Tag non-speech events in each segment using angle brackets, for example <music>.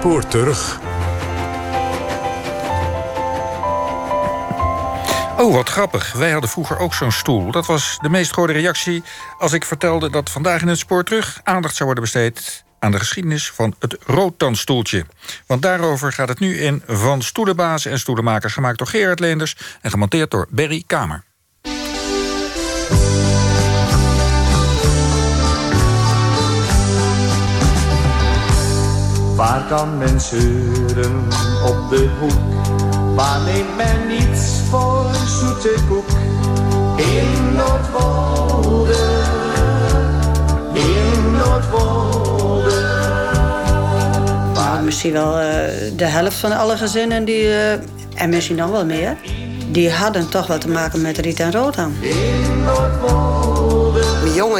spoor terug. Oh, wat grappig. Wij hadden vroeger ook zo'n stoel. Dat was de meest gehoorde reactie als ik vertelde dat vandaag in het spoor terug aandacht zou worden besteed aan de geschiedenis van het roodtandstoeltje. Want daarover gaat het nu in Van Stoelenbazen en Stoelenmakers... gemaakt door Gerard Leenders en gemonteerd door Berry Kamer. Waar kan men zeuren op de hoek? Waar neemt men niets voor zoete koek? In Noordwolde, in Noordwolde. Nou, misschien wel uh, de helft van alle gezinnen die, uh, en misschien nog wel meer, die hadden toch wat te maken met Riet en Roodham. In Noordwolde.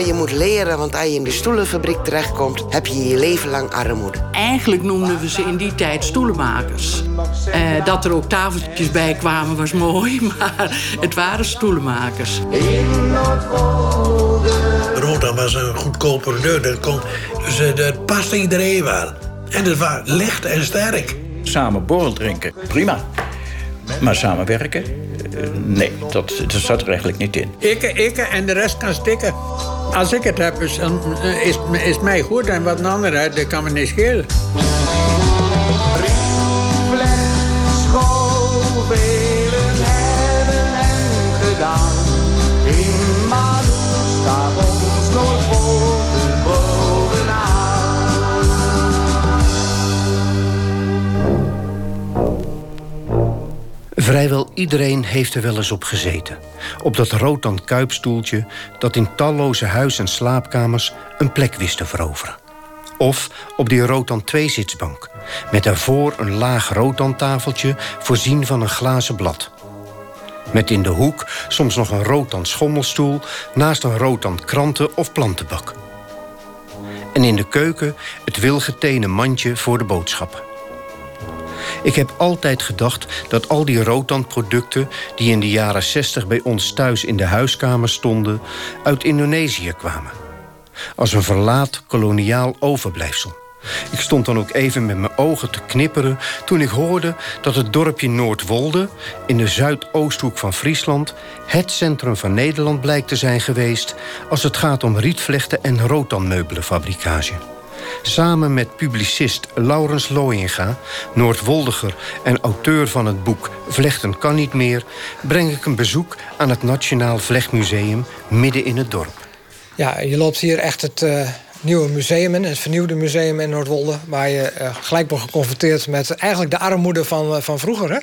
Jongen, je moet leren, want als je in de stoelenfabriek terechtkomt, heb je je leven lang armoede. Eigenlijk noemden we ze in die tijd stoelenmakers. Uh, dat er ook tafeltjes bij kwamen was mooi, <laughs> maar het waren stoelenmakers. Roda was een goedkoop product. Dat, kon, dus, uh, dat paste iedereen wel. En het was licht en sterk. Samen borrel drinken, prima. Maar samenwerken? Uh, nee, dat, dat zat er eigenlijk niet in. Ik, ik en de rest kan stikken. Als ik het heb, is, is, is mij goed. En wat een ander uit, dat kan me niet schelen. Vrijwel iedereen heeft er wel eens op gezeten. Op dat rood kuipstoeltje dat in talloze huis- en slaapkamers een plek wist te veroveren. Of op die rotan 2-zitsbank, met daarvoor een laag rotantafeltje voorzien van een glazen blad. Met in de hoek soms nog een rotan schommelstoel naast een rotan kranten- of plantenbak. En in de keuken het wilgetenen mandje voor de boodschappen. Ik heb altijd gedacht dat al die rotanproducten... die in de jaren 60 bij ons thuis in de huiskamer stonden... uit Indonesië kwamen. Als een verlaat koloniaal overblijfsel. Ik stond dan ook even met mijn ogen te knipperen... toen ik hoorde dat het dorpje Noordwolde... in de zuidoosthoek van Friesland... het centrum van Nederland blijkt te zijn geweest... als het gaat om rietvlechten en rotanmeubelenfabrikage. Samen met publicist Laurens Looyinga, Noordwoldiger en auteur van het boek Vlechten kan niet meer, breng ik een bezoek aan het Nationaal Vlechtmuseum midden in het dorp. Ja, je loopt hier echt het uh, nieuwe museum in, het vernieuwde museum in Noordwolde, waar je uh, gelijk wordt geconfronteerd met eigenlijk de armoede van, uh, van vroeger. Hè?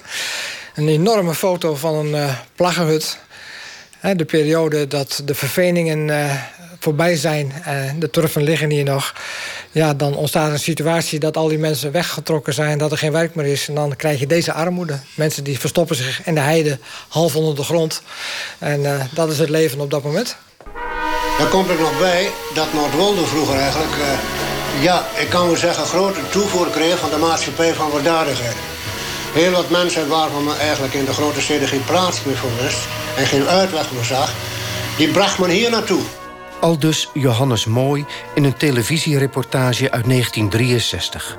Een enorme foto van een plaggenhut. De periode dat de verveningen voorbij zijn en de turfen liggen hier nog ja, dan ontstaat een situatie dat al die mensen weggetrokken zijn, dat er geen werk meer is. En dan krijg je deze armoede. Mensen die verstoppen zich in de heide, half onder de grond. En uh, dat is het leven op dat moment. Daar komt er nog bij dat Noordwolde vroeger eigenlijk, uh, ja, ik kan wel zeggen, grote toevoer kreeg van de maatschappij van waardigheid. Heel wat mensen waarvan men eigenlijk in de grote steden geen plaats meer voor wist en geen uitweg meer zag, die bracht men hier naartoe. Aldus Johannes Mooi in een televisiereportage uit 1963.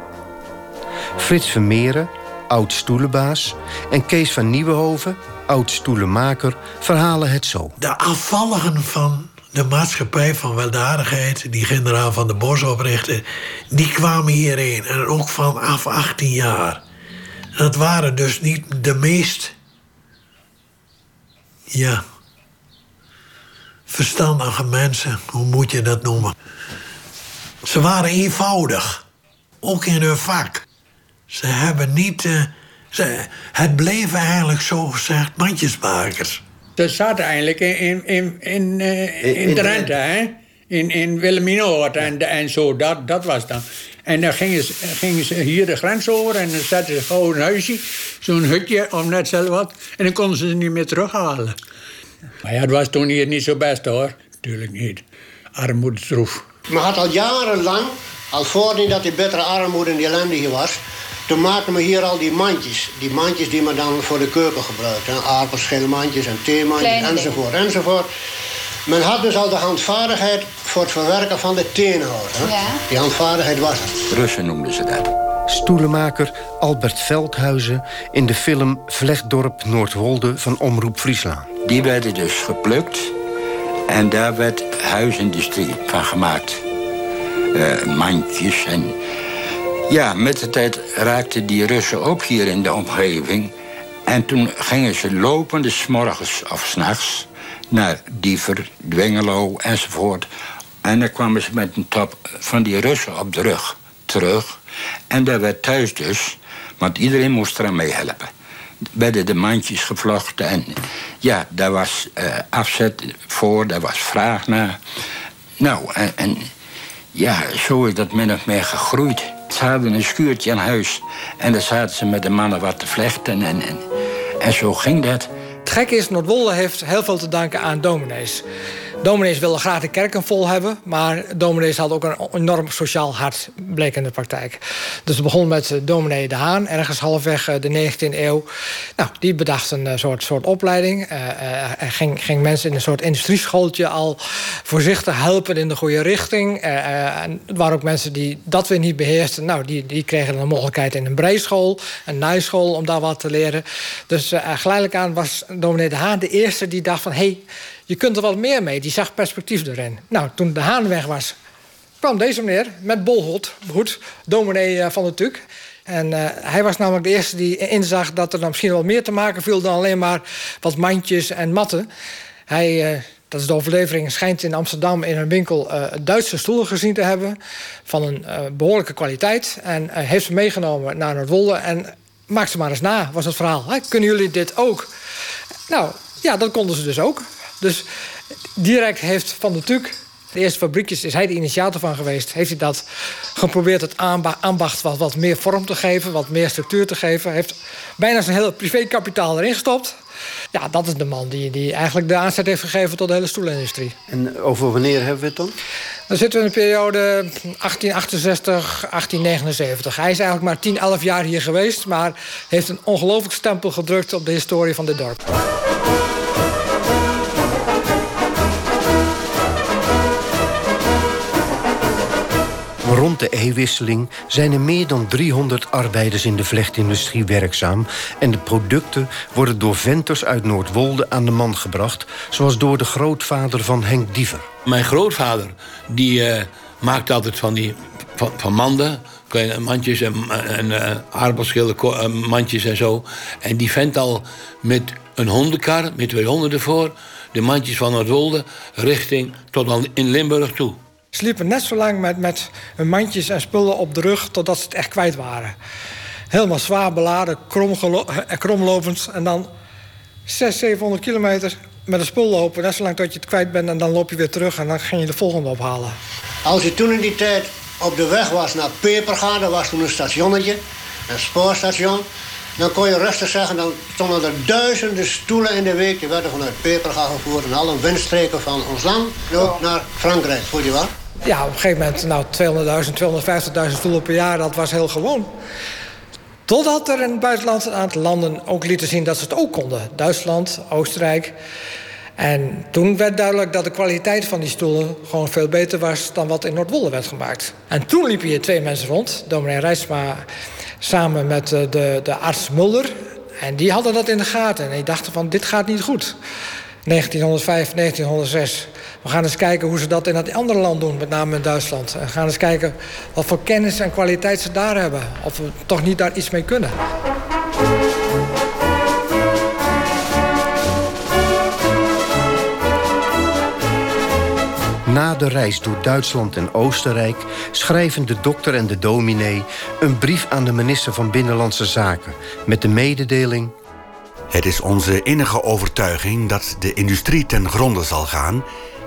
Frits Vermeeren, oud-stoelenbaas... en Kees van Nieuwenhoven, oud-stoelenmaker, verhalen het zo. De afvalligen van de maatschappij van weldadigheid... die generaal van de Bos oprichtte, die kwamen hierheen. En ook vanaf 18 jaar. Dat waren dus niet de meest... Ja, verstandige mensen, hoe moet je dat noemen? Ze waren eenvoudig, ook in hun vak. Ze hebben niet. Uh, ze, het bleef eigenlijk zo gezegd mandjesmakers. Ze zaten eigenlijk in, in, in, in, uh, in, in Drenthe, hè? In, in Wilhelminaoord en, en zo, dat, dat was dan. En dan gingen ze, gingen ze hier de grens over en dan zetten ze gewoon een huisje, zo'n hutje of net zelf wat. En dan konden ze ze niet meer terughalen. Maar ja, het was toen hier niet zo best hoor. Natuurlijk niet. Armoede troef. Men had al jarenlang, al voordat die bittere armoede en die ellende hier was... toen maakten we hier al die mandjes. Die mandjes die men dan voor de keuken gebruikt. Aardappelschilmandjes en theemandjes enzovoort, enzovoort. Men had dus al de handvaardigheid voor het verwerken van de teenhout. Hè? Ja. Die handvaardigheid was het. Russen noemden ze dat. Stoelenmaker Albert Veldhuizen in de film Vlechtdorp Noordwolde van Omroep Friesland. Die werden dus geplukt en daar werd huisindustrie van gemaakt. Uh, mandjes en... Ja, met de tijd raakten die Russen ook hier in de omgeving. En toen gingen ze lopende s'morgens of s'nachts naar Diever, Dwingelo enzovoort. En dan kwamen ze met een top van die Russen op de rug terug. En daar werd thuis dus, want iedereen moest eraan meehelpen. Werden de mandjes gevlochten en ja, daar was uh, afzet voor, daar was vraag naar. Nou, en, en, ja, zo is dat min of meer gegroeid. Ze hadden een schuurtje aan huis en daar zaten ze met de mannen wat te vlechten en, en, en zo ging dat. Het gekke is, Noordwolde heeft heel veel te danken aan dominees. Dominees wilden graag de kerken vol hebben, maar dominees hadden ook een enorm sociaal hart, bleek in de praktijk. Dus het begon met uh, dominee De Haan, ergens halfweg uh, de 19e eeuw. Nou, die bedacht een uh, soort, soort opleiding. en ging, ging mensen in een soort industrieschooltje al voorzichtig helpen in de goede richting. en er waren ook mensen die dat weer niet beheersten. Nou, die, die kregen een mogelijkheid in een breischool, een naaischool, om daar wat te leren. Dus geleidelijk aan was dominee De Haan de eerste die dacht van... Hey, je kunt er wat meer mee. Die zag perspectief erin. Nou, toen de haan weg was, kwam deze meneer met bolhoed, goed, dominee eh, van de Tuk. En uh, hij was namelijk de eerste die inzag dat er dan misschien wel meer te maken viel dan alleen maar wat mandjes en matten. Hij, uh, dat is de overlevering, schijnt in Amsterdam in een winkel uh, Duitse stoelen gezien te hebben. Van een behoorlijke kwaliteit. En heeft ze meegenomen naar Noordwolde. En maak ze maar eens na, was het verhaal. Kunnen jullie dit ook? Nou, ja, dat konden ze dus ook. Dus direct heeft Van der Tuk, de eerste fabriekjes, is hij de initiator van geweest. Heeft hij dat geprobeerd het ambacht wat, wat meer vorm te geven, wat meer structuur te geven. Heeft bijna zijn hele privékapitaal erin gestopt. Ja, dat is de man die, die eigenlijk de aanzet heeft gegeven tot de hele stoelindustrie. En over wanneer hebben we het dan? Dan zitten we in de periode 1868, 1879. Hij is eigenlijk maar 10, 11 jaar hier geweest... maar heeft een ongelooflijk stempel gedrukt op de historie van dit dorp. Rond de eeuwwisseling zijn er meer dan 300 arbeiders in de vlechtindustrie werkzaam... en de producten worden door venters uit Noordwolde aan de man gebracht... zoals door de grootvader van Henk Diever. Mijn grootvader die, uh, maakte altijd van die van, van manden... mandjes en, en aardappelschillen, uh, mandjes en zo. En die vent al met een hondenkar, met twee honden ervoor... de mandjes van Noordwolde richting tot al in Limburg toe. Ze liepen net zo lang met, met hun mandjes en spullen op de rug totdat ze het echt kwijt waren. Helemaal zwaar beladen, eh, kromlopend. En dan 600, 700 kilometer met een spul lopen. Net zo lang tot je het kwijt bent en dan loop je weer terug en dan ging je de volgende ophalen. Als je toen in die tijd op de weg was naar Pepergaan, dat was toen een stationnetje, een spoorstation. Dan kon je rustig zeggen, dan stonden er duizenden stoelen in de week. Die werden vanuit Peperga gevoerd en alle windstreken van ons land ook naar Frankrijk. Voel je wat? Ja, op een gegeven moment nou, 200.000, 250.000 stoelen per jaar, dat was heel gewoon. Totdat er in het buitenland een aantal landen ook lieten zien dat ze het ook konden. Duitsland, Oostenrijk. En toen werd duidelijk dat de kwaliteit van die stoelen gewoon veel beter was dan wat in Noordwolde werd gemaakt. En toen liepen hier twee mensen rond, dominee Rijsma samen met de, de, de arts Mulder. En die hadden dat in de gaten en die dachten van dit gaat niet goed. 1905, 1906. We gaan eens kijken hoe ze dat in het andere land doen, met name in Duitsland. En we gaan eens kijken wat voor kennis en kwaliteit ze daar hebben. Of we toch niet daar iets mee kunnen. Na de reis door Duitsland en Oostenrijk schrijven de dokter en de dominee een brief aan de minister van Binnenlandse Zaken met de mededeling. Het is onze innige overtuiging dat de industrie ten gronde zal gaan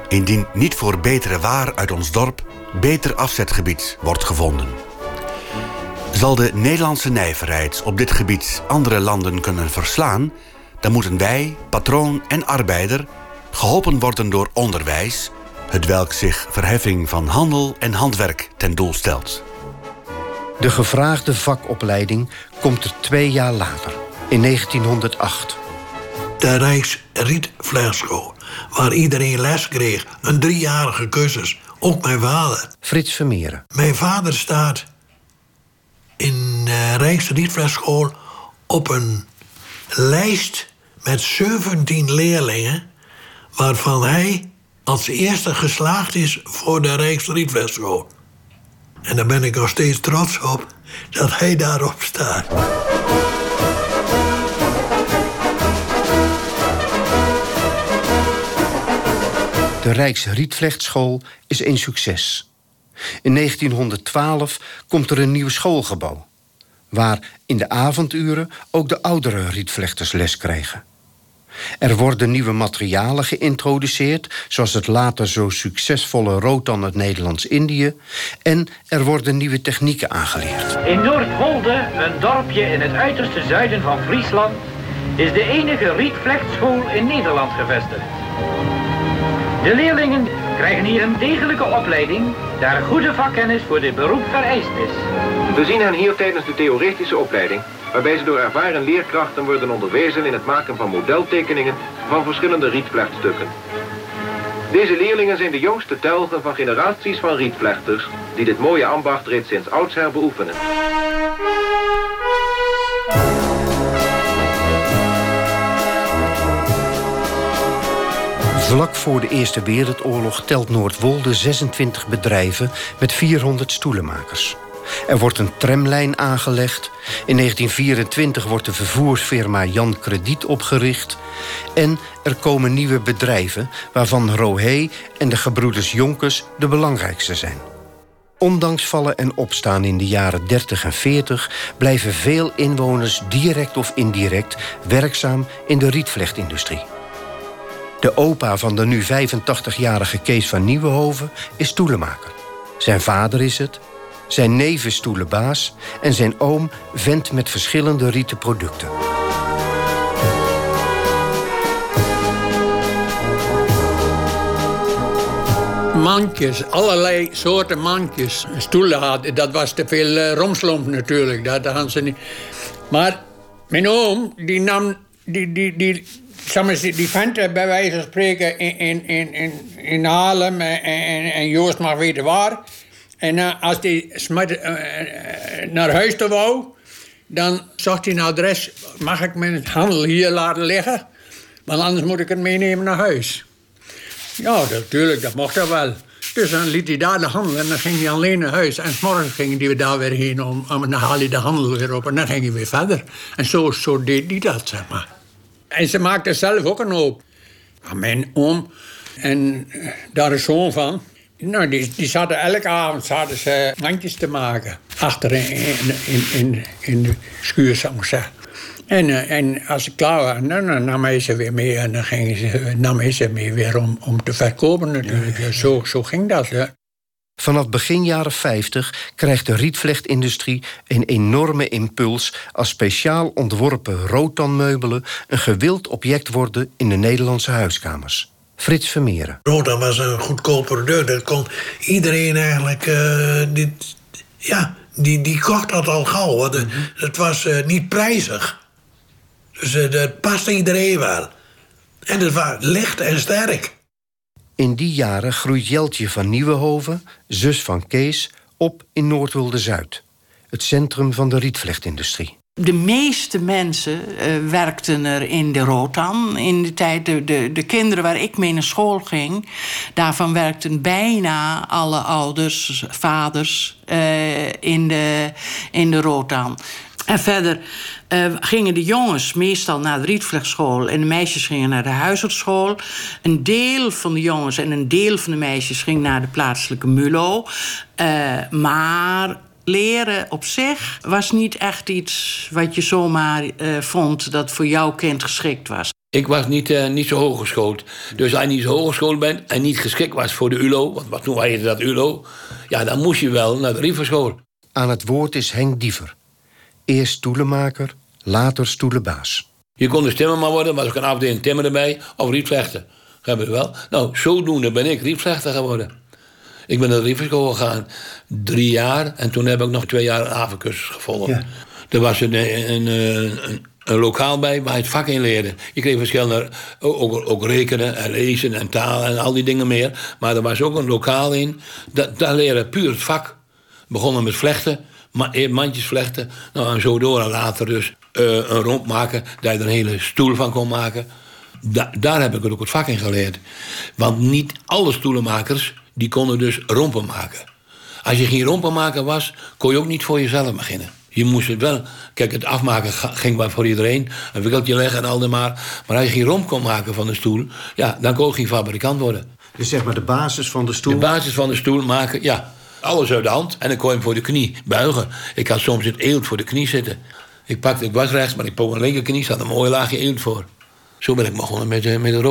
indien niet voor betere waar uit ons dorp beter afzetgebied wordt gevonden. Zal de Nederlandse nijverheid op dit gebied andere landen kunnen verslaan, dan moeten wij, patroon en arbeider, geholpen worden door onderwijs, het welk zich verheffing van handel en handwerk ten doel stelt. De gevraagde vakopleiding komt er twee jaar later, in 1908. De Rijksrietvleerschool waar iedereen les kreeg. Een driejarige cursus. Ook mijn vader. Frits Vermeeren. Mijn vader staat in de Rijksrietvlechtschool op een lijst met 17 leerlingen, waarvan hij als eerste geslaagd is voor de Rijksrietvlechtschool. En daar ben ik nog steeds trots op dat hij daarop staat. De Rijksrietvlechtschool is een succes. In 1912 komt er een nieuw schoolgebouw... waar in de avonduren ook de oudere rietvlechters les krijgen. Er worden nieuwe materialen geïntroduceerd... zoals het later zo succesvolle rotan uit Nederlands-Indië... en er worden nieuwe technieken aangeleerd. In Noordwolde, een dorpje in het uiterste zuiden van Friesland... is de enige rietvlechtschool in Nederland gevestigd. De leerlingen krijgen hier een degelijke opleiding, daar goede vakkennis voor dit beroep vereist is. We zien hen hier tijdens de theoretische opleiding, waarbij ze door ervaren leerkrachten worden onderwezen in het maken van modeltekeningen van verschillende rietvlechtstukken. Deze leerlingen zijn de jongste telgen van generaties van rietvlechters die dit mooie ambacht reeds sinds oudsher beoefenen. Vlak voor de Eerste Wereldoorlog telt Noordwolde 26 bedrijven met 400 stoelenmakers. Er wordt een tramlijn aangelegd. In 1924 wordt de vervoersfirma Jan Krediet opgericht. En er komen nieuwe bedrijven, waarvan Rohé en de gebroeders Jonkers de belangrijkste zijn. Ondanks vallen en opstaan in de jaren 30 en 40 blijven veel inwoners direct of indirect werkzaam in de rietvlechtindustrie. De opa van de nu 85-jarige Kees van Nieuwenhoven is stoelenmaker. Zijn vader is het, zijn is stoelenbaas... en zijn oom vent met verschillende rieten producten. Mandjes, allerlei soorten mandjes. Stoelen hadden, dat was te veel uh, romslomp natuurlijk. Dat hadden ze niet. Maar mijn oom, die nam... Die, die, die, die, die vent bij wijze van spreken in, in, in, in, in Haarlem en, en, en Joost mag weten waar. En uh, als hij uh, naar huis toe wou, dan zocht hij een adres. Mag ik mijn handel hier laten liggen? Want anders moet ik het meenemen naar huis. Ja, natuurlijk, dat mocht hij wel. Dus dan liet hij daar de handel en dan ging hij alleen naar huis. En morgen gingen die daar weer heen om, om dan haalde hij de handel weer op en dan ging hij weer verder. En zo, zo deed hij dat, zeg maar. En ze maakte zelf ook een hoop. Mijn oom en daar is zoon van. Nou, die, die zaten elke avond zaten ze mandjes te maken. Achter in, in, in, in de schuur, zou ik zeggen. En, uh, en als ze klaar waren, dan, dan nam hij ze weer mee. En dan gingen ze, nam hij ze mee weer om, om te verkopen natuurlijk. Ja, ja. Zo, zo ging dat. Vanaf begin jaren 50 krijgt de rietvlechtindustrie een enorme impuls... als speciaal ontworpen rotanmeubelen een gewild object worden in de Nederlandse huiskamers. Frits Vermeeren. Rotan was een goedkoop product. Dat kon iedereen eigenlijk... Uh, dit, ja, die, die kocht dat al gauw. Want het, het was uh, niet prijzig. Dus uh, dat paste iedereen wel. En het was licht en sterk. In die jaren groeit Jeltje van Nieuwenhoven, zus van Kees, op in Noordwolde-Zuid. Het centrum van de rietvlechtindustrie. De meeste mensen uh, werkten er in de Rotan. In de tijd, de, de, de, kinderen waar ik mee naar school ging... daarvan werkten bijna alle ouders, vaders... Uh, in, de, in de Rotan. En verder uh, gingen de jongens meestal naar de rietvlechtschool... en de meisjes gingen naar de huisartsschool. Een deel van de jongens en een deel van de meisjes... ging naar de plaatselijke MULO. Maar leren op zich was niet echt iets wat je zomaar uh, vond... dat voor jouw kind geschikt was. Ik was niet, uh, niet zo hooggeschoold. Dus als je niet zo hooggeschoold bent en niet geschikt was voor de ULO... want wat toen heette dat ULO... ja, dan moest je wel naar de rietvlechtschool. Aan het woord is Henk Diever. Eerst stoelenmaker, later stoelenbaas. Je kon dus timmerman worden, was ook een afdeling timmer erbij, of rietvlechter. Hebben we wel. Nou, zodoende ben ik rietvlechter geworden. Ik ben naar de rietvlechtschool gegaan, drie jaar. En toen heb ik nog twee jaar een havencursus gevolgd. Ja. Er was een, een, een, een, lokaal bij waar je het vak in leerde. Je kreeg verschillende, ook, ook rekenen en lezen en talen en al die dingen meer. Maar er was ook een lokaal in, dat, daar leren puur het vak. Begonnen met vlechten, eerst mandjes vlechten, nou, en zo door. En later dus eh, een romp maken, dat je er een hele stoel van kon maken. Da- daar heb ik ook het vak in geleerd. Want niet alle stoelenmakers die konden dus rompen maken. Als je geen rompenmaker was, kon je ook niet voor jezelf beginnen. Je moest het wel... Kijk, het afmaken ging maar voor iedereen. Een wikkeltje leggen en al dat maar. Maar als je geen romp kon maken van de stoel... ja, dan kon je geen fabrikant worden. Dus zeg maar de basis van de stoel? De basis van de stoel maken, ja. Alles uit de hand. En dan kon je hem voor de knie buigen. Ik had soms het eelt voor de knie zitten. Ik pakte, ik was rechts, maar ik pakte mijn linkerknie. zat een mooi laagje eelt voor. Zo ben ik begonnen met, eh, met een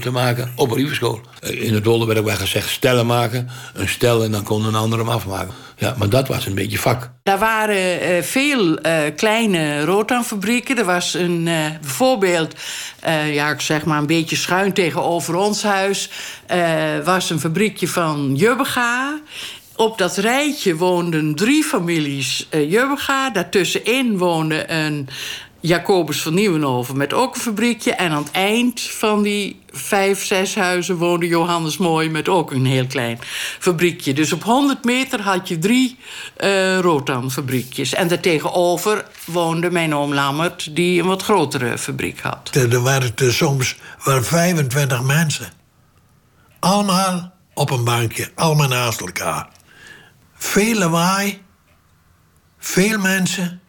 te maken op een. Eh, In het Wolde werd ook wel gezegd stellen maken. Een stel en dan kon een ander hem afmaken. Ja, maar dat was een beetje vak. Daar waren eh, veel eh, kleine rotanfabrieken. Er was een, eh, bijvoorbeeld, eh, ja, ik zeg maar een beetje schuin tegenover ons huis, eh, was een fabriekje van Jubbega. Op dat rijtje woonden drie families eh Jubbega. Daartussenin woonde een Jacobus van Nieuwenhoven met ook een fabriekje. En aan het eind van die vijf, zes huizen woonde Johannes Mooi met ook een heel klein fabriekje. Dus op 100 meter had je drie eh rotanfabriekjes. En daartegenover woonde mijn oom Lammert, die een wat grotere fabriek had. Er werkten soms wel 25 mensen. Allemaal op een bankje, allemaal naast elkaar. Veel lawaai, veel mensen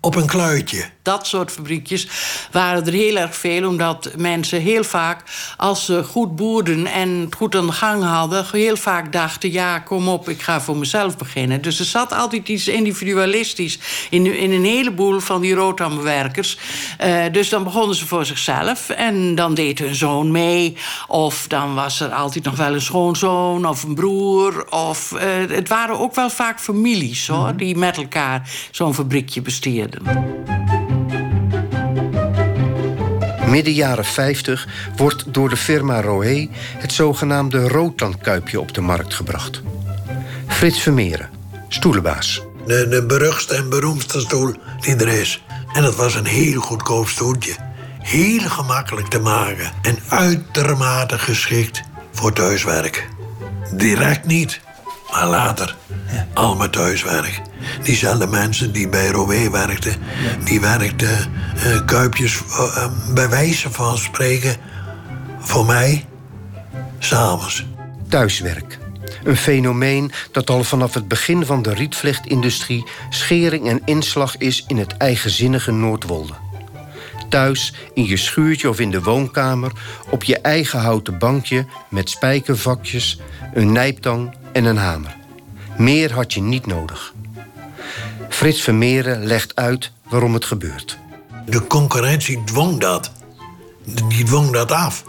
op een kluitje. Dat soort fabriekjes waren er heel erg veel, omdat mensen heel vaak, als ze goed boerden en het goed aan de gang hadden, heel vaak dachten: ja, kom op, ik ga voor mezelf beginnen. Dus er zat altijd iets individualistisch in, in een heleboel van die roodhambewerkers. Eh, dus dan begonnen ze voor zichzelf en dan deed hun zoon mee, of dan was er altijd nog wel een schoonzoon of een broer. Of, eh, het waren ook wel vaak families hoor, die met elkaar zo'n fabriekje besteerden. Midden jaren 50 wordt door de firma Roé het zogenaamde roodtandkuipje op de markt gebracht. Frits Vermeeren, stoelenbaas. De, de beruchtste en beroemdste stoel die er is. En dat was een heel goedkoop stoeltje. Heel gemakkelijk te maken. En uitermate geschikt voor thuiswerk. Direct niet, maar later. Allemaal thuiswerk. Diezelfde mensen die bij Roé werkten... die werkten eh, kuipjes eh, eh, bij wijze van spreken... voor mij, s'avonds. Thuiswerk. Een fenomeen dat al vanaf het begin van de rietvlechtindustrie schering en inslag is in het eigenzinnige Noordwolde. Thuis, in je schuurtje of in de woonkamer, op je eigen houten bankje met spijkervakjes, een nijptang en een hamer. Meer had je niet nodig. Frits Vermeeren legt uit waarom het gebeurt. De concurrentie dwong dat. Die dwong dat af.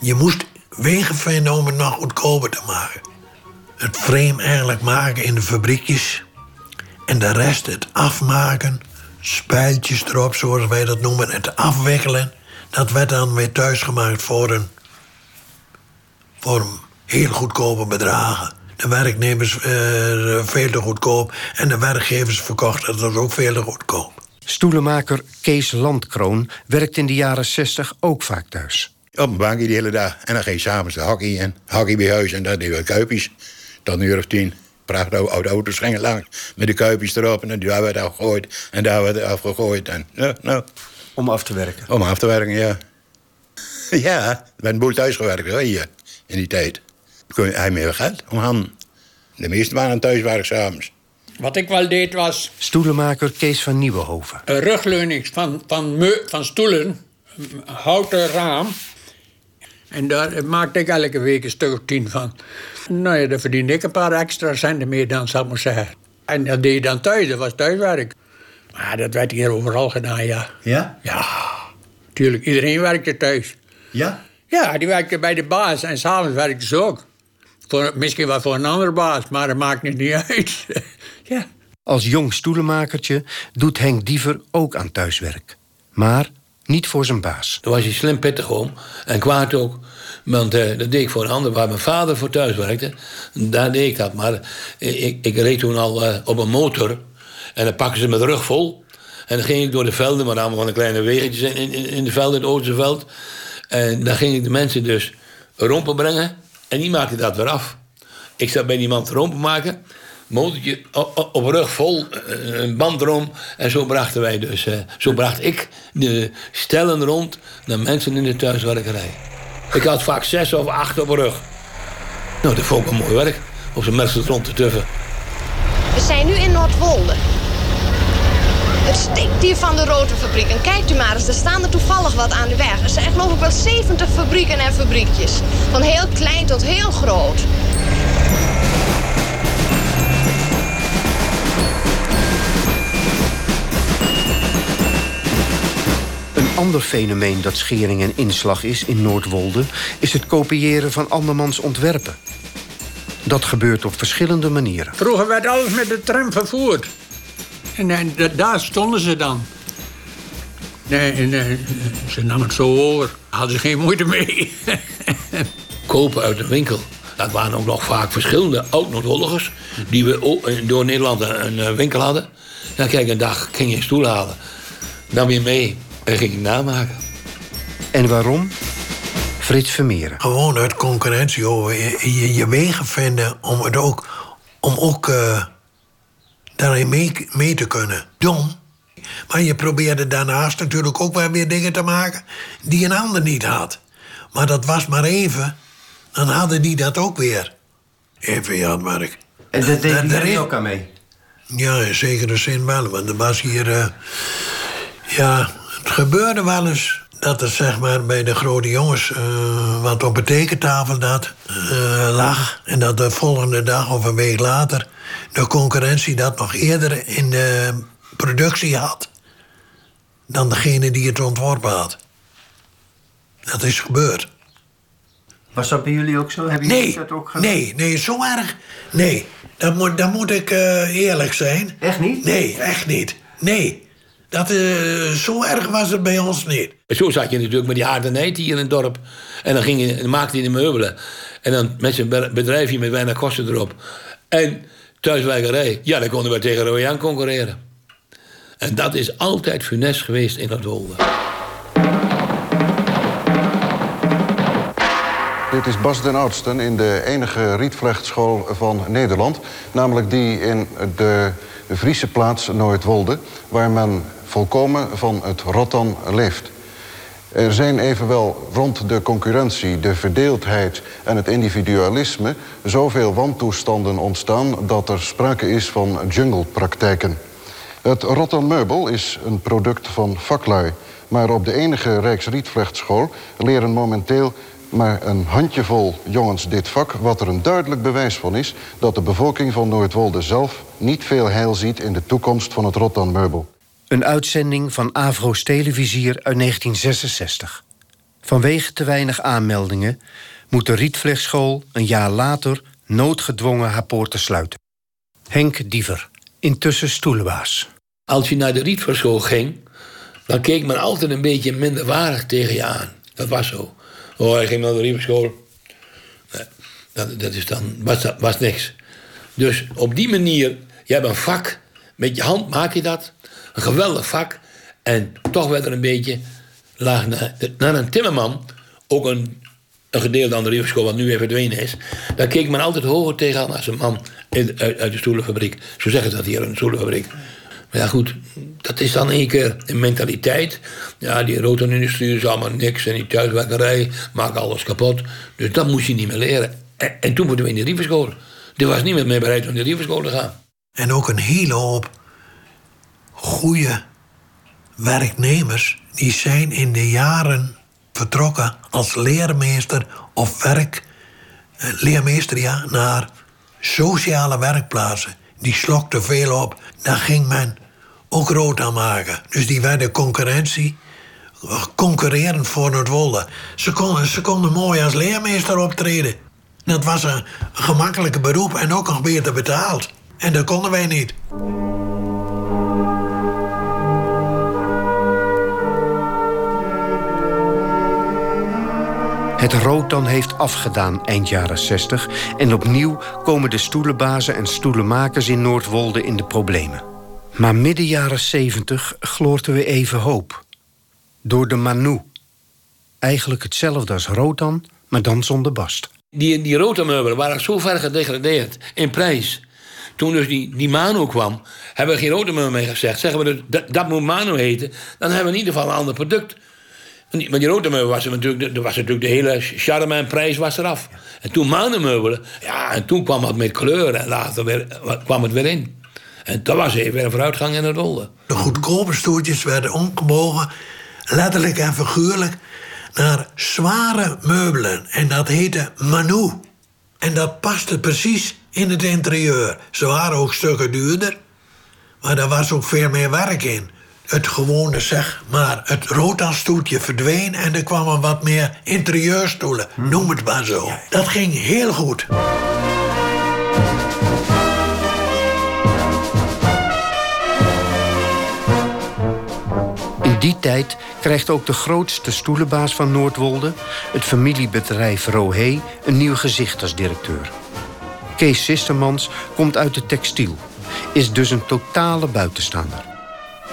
Je moest wegen vinden om het nog goedkoper te maken. Het frame eigenlijk maken in de fabriekjes. En de rest het afmaken. Spijltjes erop, zoals wij dat noemen. Het afwikkelen. Dat werd dan weer thuisgemaakt voor een... voor een heel goedkope bedragen. De werknemers eh, veel te goedkoop. En de werkgevers verkochten dat ook veel te goedkoop. Stoelenmaker Kees Landkroon werkt in de jaren 60 ook vaak thuis. Op een bankje de hele dag. En dan ging je s'avonds de hockey en hockey bij huis. En dan deden we kuipjes. Tot een uur of tien. Prachtig oude auto's gingen langs. Met de kuipjes erop. En daar werd afgegooid. En daar werd afgegooid. En, ja, nou. Om af te werken? Om af te werken, ja. <laughs> Ja, werd een boel thuis gewerkt hoor, hier. In die tijd. Kun je hij meer geld om handen. De meesten waren thuiswerk s'avonds. Wat ik wel deed was Stoelenmaker Kees van Nieuwenhoven. een rugleuning van, van, van stoelen, een houten raam. En daar maakte ik elke week een stuk of tien van. Nou ja, daar verdiende ik een paar extra centen mee dan, zou ik maar zeggen. En dat deed je dan thuis, dat was thuiswerk. Maar dat werd hier overal gedaan, ja. Ja? Ja, tuurlijk. Iedereen werkte thuis. Ja? Ja, die werkte bij de baas en s'avonds werkte ze ook. Voor, misschien wel voor een andere baas, maar dat maakt het niet uit. <laughs> Als jong stoelenmakertje doet Henk Diever ook aan thuiswerk. Maar niet voor zijn baas. Toen was hij slim pittig om en kwaad ook. Want eh, dat deed ik voor een ander, waar mijn vader voor thuis werkte. Daar deed ik dat. Maar eh, ik, ik reed toen al eh, op een motor. En dan pakken ze met de rug vol. En dan ging ik door de velden, maar allemaal van de kleine wegentjes in, in, in de velden, in het Oosterveld. En dan ging ik de mensen dus rompen brengen. En die maakten dat weer af. Ik zat bij die man te rompen maken. motortje op rug vol, eh, een band erom. En zo brachten wij dus, eh, zo bracht ik de stellen rond naar mensen in de thuiswerkerij. Ik had vaak zes of acht op rug. Nou, dat vond ik een mooi werk. Op zijn mensen rond te tuffen. We zijn nu in Noordwolde. Het stinkt hier van de rotenfabriek. En kijkt u maar eens, er staan er toevallig wat aan de weg. Er zijn geloof ik wel 70 fabrieken en fabriekjes. Van heel klein tot heel groot. Een ander fenomeen dat schering en inslag is in Noordwolde... is het kopiëren van andermans ontwerpen. Dat gebeurt op verschillende manieren. Vroeger werd alles met de tram vervoerd. En, eh, da- daar stonden ze dan. Nee, en, eh, ze namen het zo over. Hadden ze geen moeite mee. <laughs> kopen uit de winkel. Dat waren ook nog vaak verschillende oud-Noordwolligers... die we ook in- door Nederland een, een, eh, winkel hadden. Dan kijk, een dag ging je een stoel halen. Nam je mee en ging je namaken. En waarom? Frits Vermeeren. Gewoon uit concurrentie over je, je, je wegen vinden om het ook, om ook eh, daarin mee, mee te kunnen. Dom. Maar je probeerde daarnaast natuurlijk ook wel weer dingen te maken die een ander niet had. Maar dat was maar even, dan hadden die dat ook weer. Even ja, Mark. En dat deed daar is- ook aan mee? Ja, in zekere zin wel. Want er was hier... eh, ja, het gebeurde wel eens dat er zeg maar bij de grote jongens... eh, wat op de tekentafel dat eh, lag. En dat de volgende dag of een week later... de concurrentie dat nog eerder in de productie had... dan degene die het ontworpen had. Dat is gebeurd. Was dat bij jullie ook zo? Hebben jullie Nee, dat ook gedaan? nee, nee, zo erg. Nee, dat moet, dat moet ik eh, eerlijk zijn. Echt niet? Nee, echt niet. Nee, dat, eh, zo erg was het bij ons niet. Zo zat je natuurlijk met die aardenheid hier in het dorp. En dan, ging je, dan maakte hij de meubelen. En dan met zijn be- bedrijfje met weinig kosten erop. En thuiswerkerij. Ja, dan konden we tegen Royan concurreren. En dat is altijd funest geweest in het Wolde. Dit is Bas den Oudsten in de enige rietvlechtschool van Nederland. Namelijk die in de Friese plaats Noordwolde... waar men volkomen van het rottan leeft. Er zijn evenwel rond de concurrentie, de verdeeldheid en het individualisme... zoveel wantoestanden ontstaan dat er sprake is van junglepraktijken. Het Rottan Meubel is een product van vaklui. Maar op de enige Rijksrietvlechtschool leren momenteel maar een handjevol jongens dit vak... wat er een duidelijk bewijs van is... dat de bevolking van Noordwolde zelf niet veel heil ziet... in de toekomst van het Rottan Meubel. Een uitzending van Avro's Televisier uit 1966. Vanwege te weinig aanmeldingen moet de Rietvlechtschool een jaar later noodgedwongen haar poorten sluiten. Henk Diever, intussen stoelenbaas. Als je naar de Rietvlerschool ging... dan keek men altijd een beetje minderwaardig tegen je aan. Dat was zo. Oh, hij ging naar de Rietvlerschool. Nee, dat, dat is dan, was, was niks. Dus op die manier, je hebt een vak. Met je hand maak je dat. Een geweldig vak. En toch werd er een beetje laag naar, naar een timmerman. Ook een, een gedeelte aan de Rietvlerschool, wat nu weer verdwenen is. Daar keek men altijd hoger tegenaan als een man uit, uit de stoelenfabriek. Zo zeggen ze dat hier de stoelenfabriek. Maar ja, goed, dat is dan één keer een mentaliteit. Ja, die rotonindustrie is allemaal niks. En die thuiswerkerij maakt alles kapot. Dus dat moest je niet meer leren. En, en toen moeten we in de rieverschool. Er was niemand meer bereid om in de rieverschool te gaan. En ook een hele hoop goede werknemers... die zijn in de jaren vertrokken als leermeester of werk... eh, leermeester, ja, naar sociale werkplaatsen. Die slokten veel op. Daar ging men ook rood aan maken. Dus die werden concurrentie... eh, concurrerend voor Noordwolde. Ze konden, ze konden mooi als leermeester optreden. Dat was een gemakkelijke beroep en ook nog beter betaald. En dat konden wij niet. Het rooddan heeft afgedaan eind jaren 60 en opnieuw komen de stoelenbazen en stoelenmakers in Noordwolde in de problemen. Maar midden jaren 70 gloort er weer even hoop. Door de Manu. Eigenlijk hetzelfde als rooddan, maar dan zonder bast. Die, die rotomeubelen waren zo ver gedegradeerd in prijs. toen dus die, die Mano kwam, hebben we geen rotenmeubel meer gezegd. Zeggen we dat, dat moet Mano heten, dan hebben we in ieder geval een ander product. Maar die rotenmeubel was er natuurlijk, de, was natuurlijk de hele charme en prijs eraf. En toen manenmeubelen, ja, en toen kwam het met kleur en later weer, kwam het weer in. En dat was even een vooruitgang in het rollen. De goedkope stoeltjes werden omgebogen, letterlijk en figuurlijk, naar zware meubelen. En dat heette Manu. En dat paste precies in het interieur. Ze waren ook stukken duurder, maar daar was ook veel meer werk in. Het gewone, zeg maar, het rotanstoeltje verdween en er kwamen wat meer interieurstoelen. Noem het maar zo. Dat ging heel goed. In die tijd krijgt ook de grootste stoelenbaas van Noordwolde, het familiebedrijf Rohé, een nieuw gezicht als directeur. Kees Sistermans komt uit de textiel, is dus een totale buitenstaander.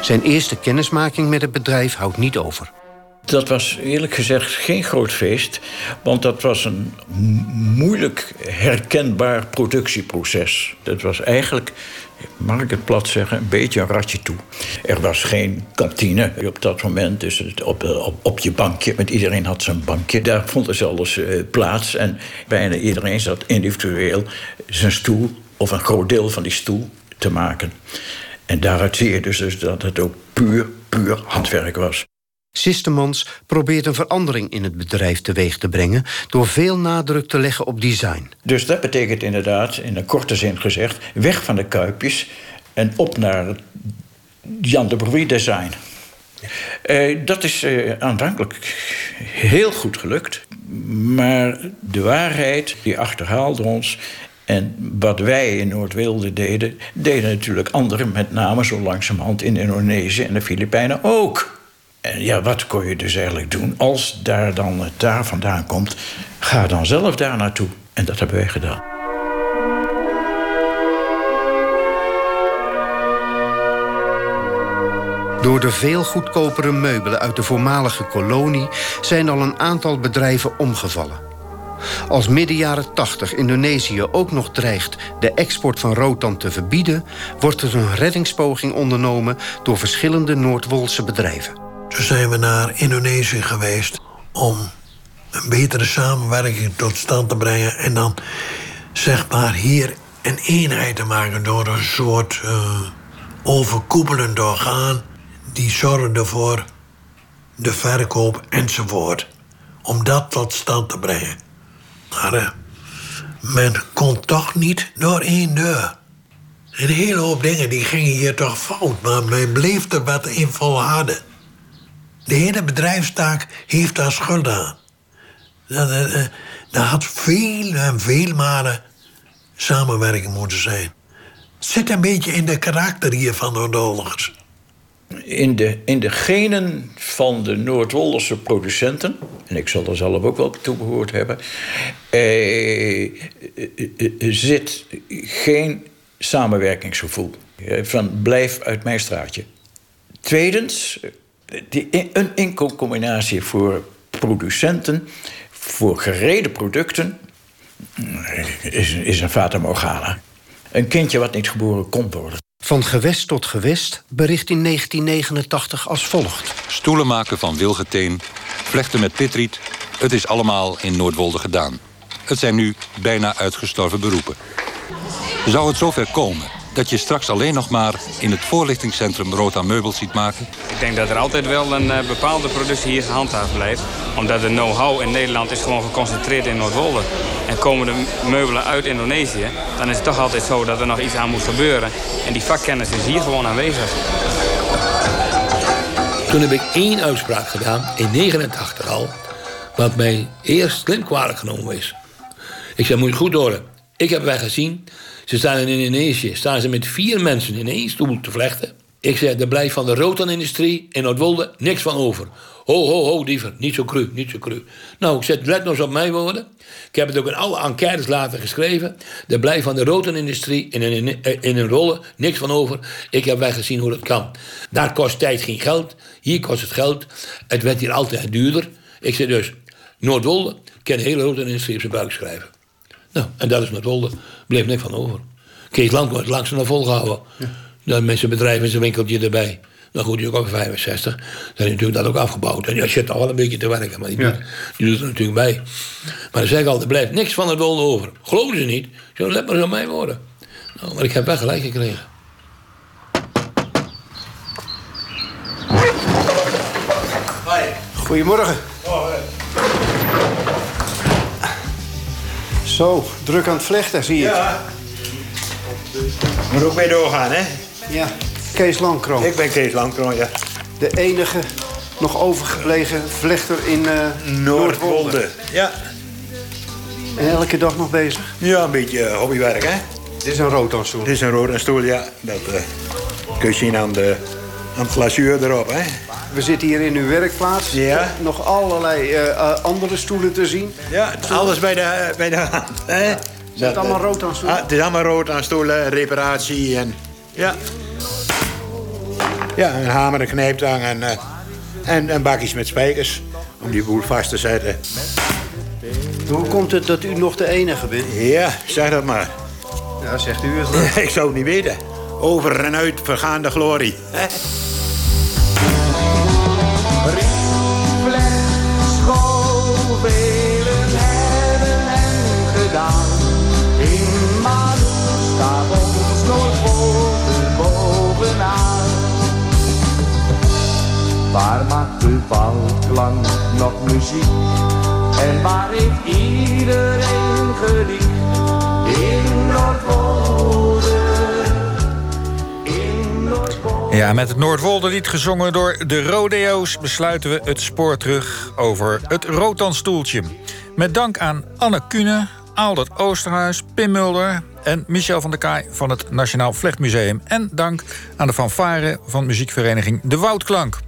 Zijn eerste kennismaking met het bedrijf houdt niet over. Dat was eerlijk gezegd geen groot feest, want dat was een moeilijk herkenbaar productieproces. Dat was eigenlijk, mag ik het plat zeggen, een beetje een ratje toe. Er was geen kantine op dat moment, dus op, op, op je bankje, met iedereen had zijn bankje. Daar vond er zelfs uh, plaats en bijna iedereen zat individueel zijn stoel of een groot deel van die stoel te maken. En daaruit zie je dus, dus dat het ook puur, puur handwerk was. Systemans probeert een verandering in het bedrijf teweeg te brengen... door veel nadruk te leggen op design. Dus dat betekent inderdaad, in een korte zin gezegd... weg van de kuipjes en op naar het Jan de Bruy design. Uh, dat is uh, aanvankelijk heel goed gelukt. Maar de waarheid die achterhaalde ons... En wat wij in Noord-Wilde deden, deden natuurlijk anderen, met name zo langzamerhand in Indonesië en de Filipijnen ook. En ja, wat kon je dus eigenlijk doen? Als daar dan het daar vandaan komt, ga dan zelf daar naartoe. En dat hebben wij gedaan. Door de veel goedkopere meubelen uit de voormalige kolonie zijn al een aantal bedrijven omgevallen. Als midden jaren 80 Indonesië ook nog dreigt de export van rotan te verbieden, wordt er een reddingspoging ondernomen door verschillende Noordwolse bedrijven. Toen zijn we naar Indonesië geweest om een betere samenwerking tot stand te brengen. En dan zeg maar hier een eenheid te maken door een soort uh, overkoepelend orgaan. Die zorgde voor de verkoop enzovoort. Om dat tot stand te brengen. Maar uh, men kon toch niet door één deur. Een hele hoop dingen die gingen hier toch fout, maar men bleef er wat in volharden. De hele bedrijfstaak heeft daar schuld aan. Er had veel en veel malen samenwerking moeten zijn. Het zit een beetje in de karakter hier van de Noordolgers. In de, in de genen van de Noord-Wolderse producenten, en ik zal er zelf ook wel toe behoord hebben, eh, zit geen samenwerkingsgevoel. Van blijf uit mijn straatje. Tweedens, die, een inkoopcombinatie voor producenten, voor gereden producten, is, is een fata morgana. Een kindje wat niet geboren kon worden. Van gewest tot gewest bericht in 1989 als volgt. Stoelen maken van wilgeteen, vlechten met pitriet... het is allemaal in Noordwolde gedaan. Het zijn nu bijna uitgestorven beroepen. Zou het zover komen dat je straks alleen nog maar in het voorlichtingscentrum Rood meubels ziet maken? Ik denk dat er altijd wel een uh, bepaalde productie hier gehandhaafd blijft. Omdat de know-how in Nederland is gewoon geconcentreerd in Noordwolde. En komen de meubelen uit Indonesië, dan is het toch altijd zo dat er nog iets aan moet gebeuren. En die vakkennis is hier gewoon aanwezig. Toen heb ik één uitspraak gedaan, in 89 al, wat mij eerst slim kwalijk genomen is. Ik zei, moet je goed horen. Ik heb wij gezien ze staan in Indonesië, staan ze met vier mensen in één stoel te vlechten. Ik zeg, er blijft van de rotanindustrie in Noordwolde niks van over. Ho, ho, ho, diever. Niet zo cru, niet zo cru. Nou, ik zet, let nog eens op mijn woorden. Ik heb het ook in alle enquêtes later geschreven. Er blijft van de rotanindustrie in een, in een rolle niks van over. Ik heb wij gezien hoe dat kan. Daar kost tijd geen geld. Hier kost het geld. Het werd hier altijd duurder. Ik zeg dus, Noordwolde kan de hele rotanindustrie op zijn buik schrijven. Nou, en dat is met Wolde. Bleef niks van over. Kees wordt langzaam nog volgehouden. Dan met zijn bedrijf en zijn winkeltje erbij. Dan goed, die ook al 65. Dan is natuurlijk dat ook afgebouwd. En ja, zit toch wel een beetje te werken, maar die, doet, die doet er natuurlijk bij. Maar dan zeg ik altijd, er blijft niks van het wolde over. Geloven ze niet? Zo, let maar eens aan mijn woorden. Nou, maar ik heb wel gelijk gekregen. Goedemorgen. Zo, druk aan het vlechten, zie je. Ja. Moet ook mee doorgaan, hè? Ja. Kees Langkroon. Ik ben Kees Langkroon, ja. De enige nog overgebleven vlechter in eh Noordwolde. Ja. En elke dag nog bezig? Ja, een beetje eh, hobbywerk, hè? Dit is een rotanstoel. Dit is een rotanstoel, ja. Dat eh, kun je zien aan, de, aan het glazuur erop, hè? We zitten hier in uw werkplaats. Ja. Nog allerlei andere stoelen te zien. Ja, alles bij de, bij de hand, hè? Is het allemaal rotanstoelen? Ah, het is allemaal rotanstoelen, reparatie en... Ja. Ja, een hamer, een knijptang en, eh, en, en bakjes met spijkers. Om die boel vast te zetten. Hoe komt het dat u nog de enige bent? Ja, zeg dat maar. Ja, zegt u het. <laughs> Ik zou het niet weten. Over en uit vergaande glorie. <laughs> Waar maakt de valklank nog muziek? En waar heeft iedereen geliefd? In Noordwolde. In Noordwolde. Ja, met het Noordwolderlied gezongen door de Rodeo's... besluiten we het spoor terug over het Rotanstoeltje. Met dank aan Anne Kuhne, Aldert Oosterhuis, Pim Mulder... en Michel van der Kaai van het Nationaal Vlechtmuseum. En dank aan de fanfare van muziekvereniging De Woudklank.